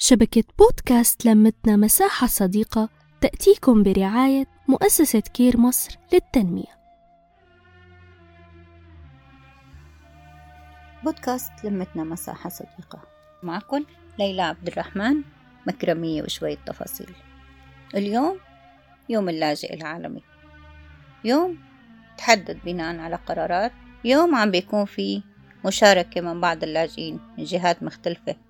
شبكة بودكاست لمتنا مساحة صديقة تأتيكم برعاية مؤسسة كير مصر للتنمية. بودكاست لمتنا مساحة صديقة. معكم ليلى عبد الرحمن مكرمية وشوية تفاصيل. اليوم يوم اللاجئ العالمي. يوم تحدد بناء على قرارات. يوم عم بيكون في مشاركة من بعض اللاجئين من جهات مختلفة.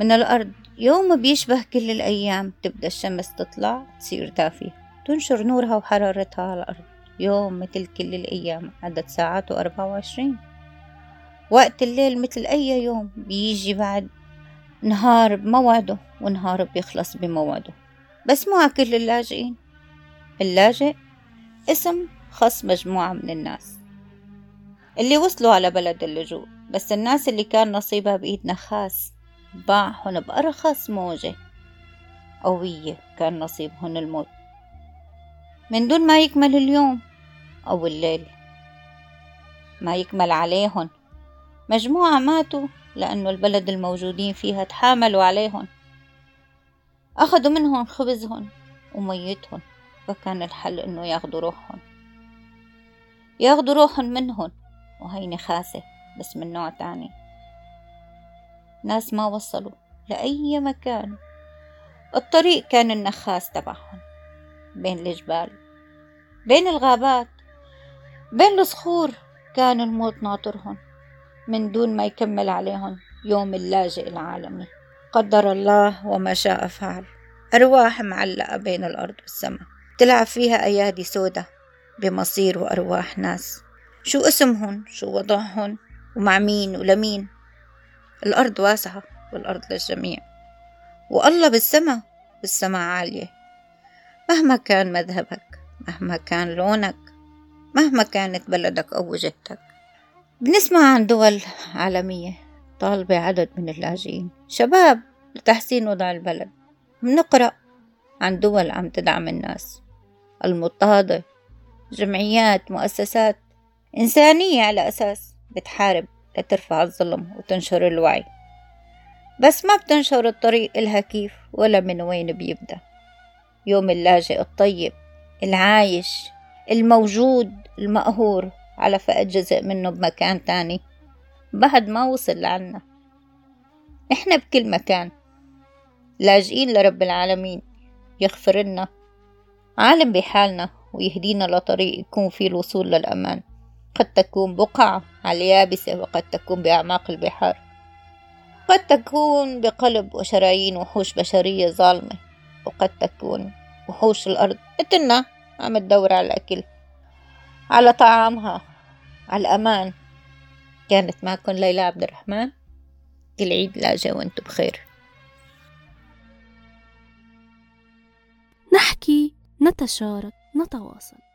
من الأرض. يوم بيشبه كل الأيام تبدأ الشمس تطلع تصير دافية تنشر نورها وحرارتها على الأرض. يوم مثل كل الأيام عدد ساعاته أربعة وعشرين. وقت الليل مثل أي يوم بيجي بعد نهار بموعده ونهار بيخلص بموعده. بس مو كل اللاجئين. اللاجئ اسم خص مجموعة من الناس اللي وصلوا على بلد اللجوء. بس الناس اللي كان نصيبها بإيدنا خاص. باعهن بأرخص موجة قوية كان نصيبهن الموت. من دون ما يكمل اليوم أو الليل. ما يكمل عليهن. مجموعة ماتوا لأنه البلد الموجودين فيها تحاملوا عليهن. أخذوا منهم خبزهن وميتهن فكان الحل إنه ياخدوا روحهن. ياخدوا روحهن منهن وهيني خاسة بس من نوع تاني. ناس ما وصلوا لأي مكان. الطريق كان النخاس تبعهم بين الجبال بين الغابات بين الصخور كان الموت ناطرهم من دون ما يكمل عليهم يوم اللاجئ العالمي. قدر الله وما شاء فعل. أرواح معلقة بين الأرض والسماء تلعب فيها أيادي سودة بمصير وأرواح ناس. شو اسمهن؟ شو وضعهن؟ ومع مين؟ ولمين؟ الأرض واسعة والأرض للجميع. والله بالسما بالسما عالية. مهما كان مذهبك مهما كان لونك مهما كانت بلدك أو وجهتك. بنسمع عن دول عالمية طالبة عدد من اللاجئين. شباب لتحسين وضع البلد. بنقرأ عن دول عم تدعم الناس. المضطهدة جمعيات مؤسسات. إنسانية على أساس بتحارب. لترفع الظلم وتنشر الوعي. بس ما بتنشر الطريق إلها كيف ولا من وين بيبدأ. يوم اللاجئ الطيب العايش الموجود المقهور على فقد جزء منه بمكان تاني. بعد ما وصل لعنا. إحنا بكل مكان. لاجئين لرب العالمين. يغفر لنا عالم بحالنا ويهدينا لطريق يكون فيه الوصول للأمان. قد تكون بقعة على اليابسة وقد تكون بأعماق البحار. قد تكون بقلب وشرايين وحوش بشرية ظالمة وقد تكون وحوش الأرض. مثلنا عم تدور على الأكل على طعامها على الأمان. كانت معكم ليلى عبد الرحمن. كل عيد لاجة وأنتم بخير. نحكي نتشارك نتواصل.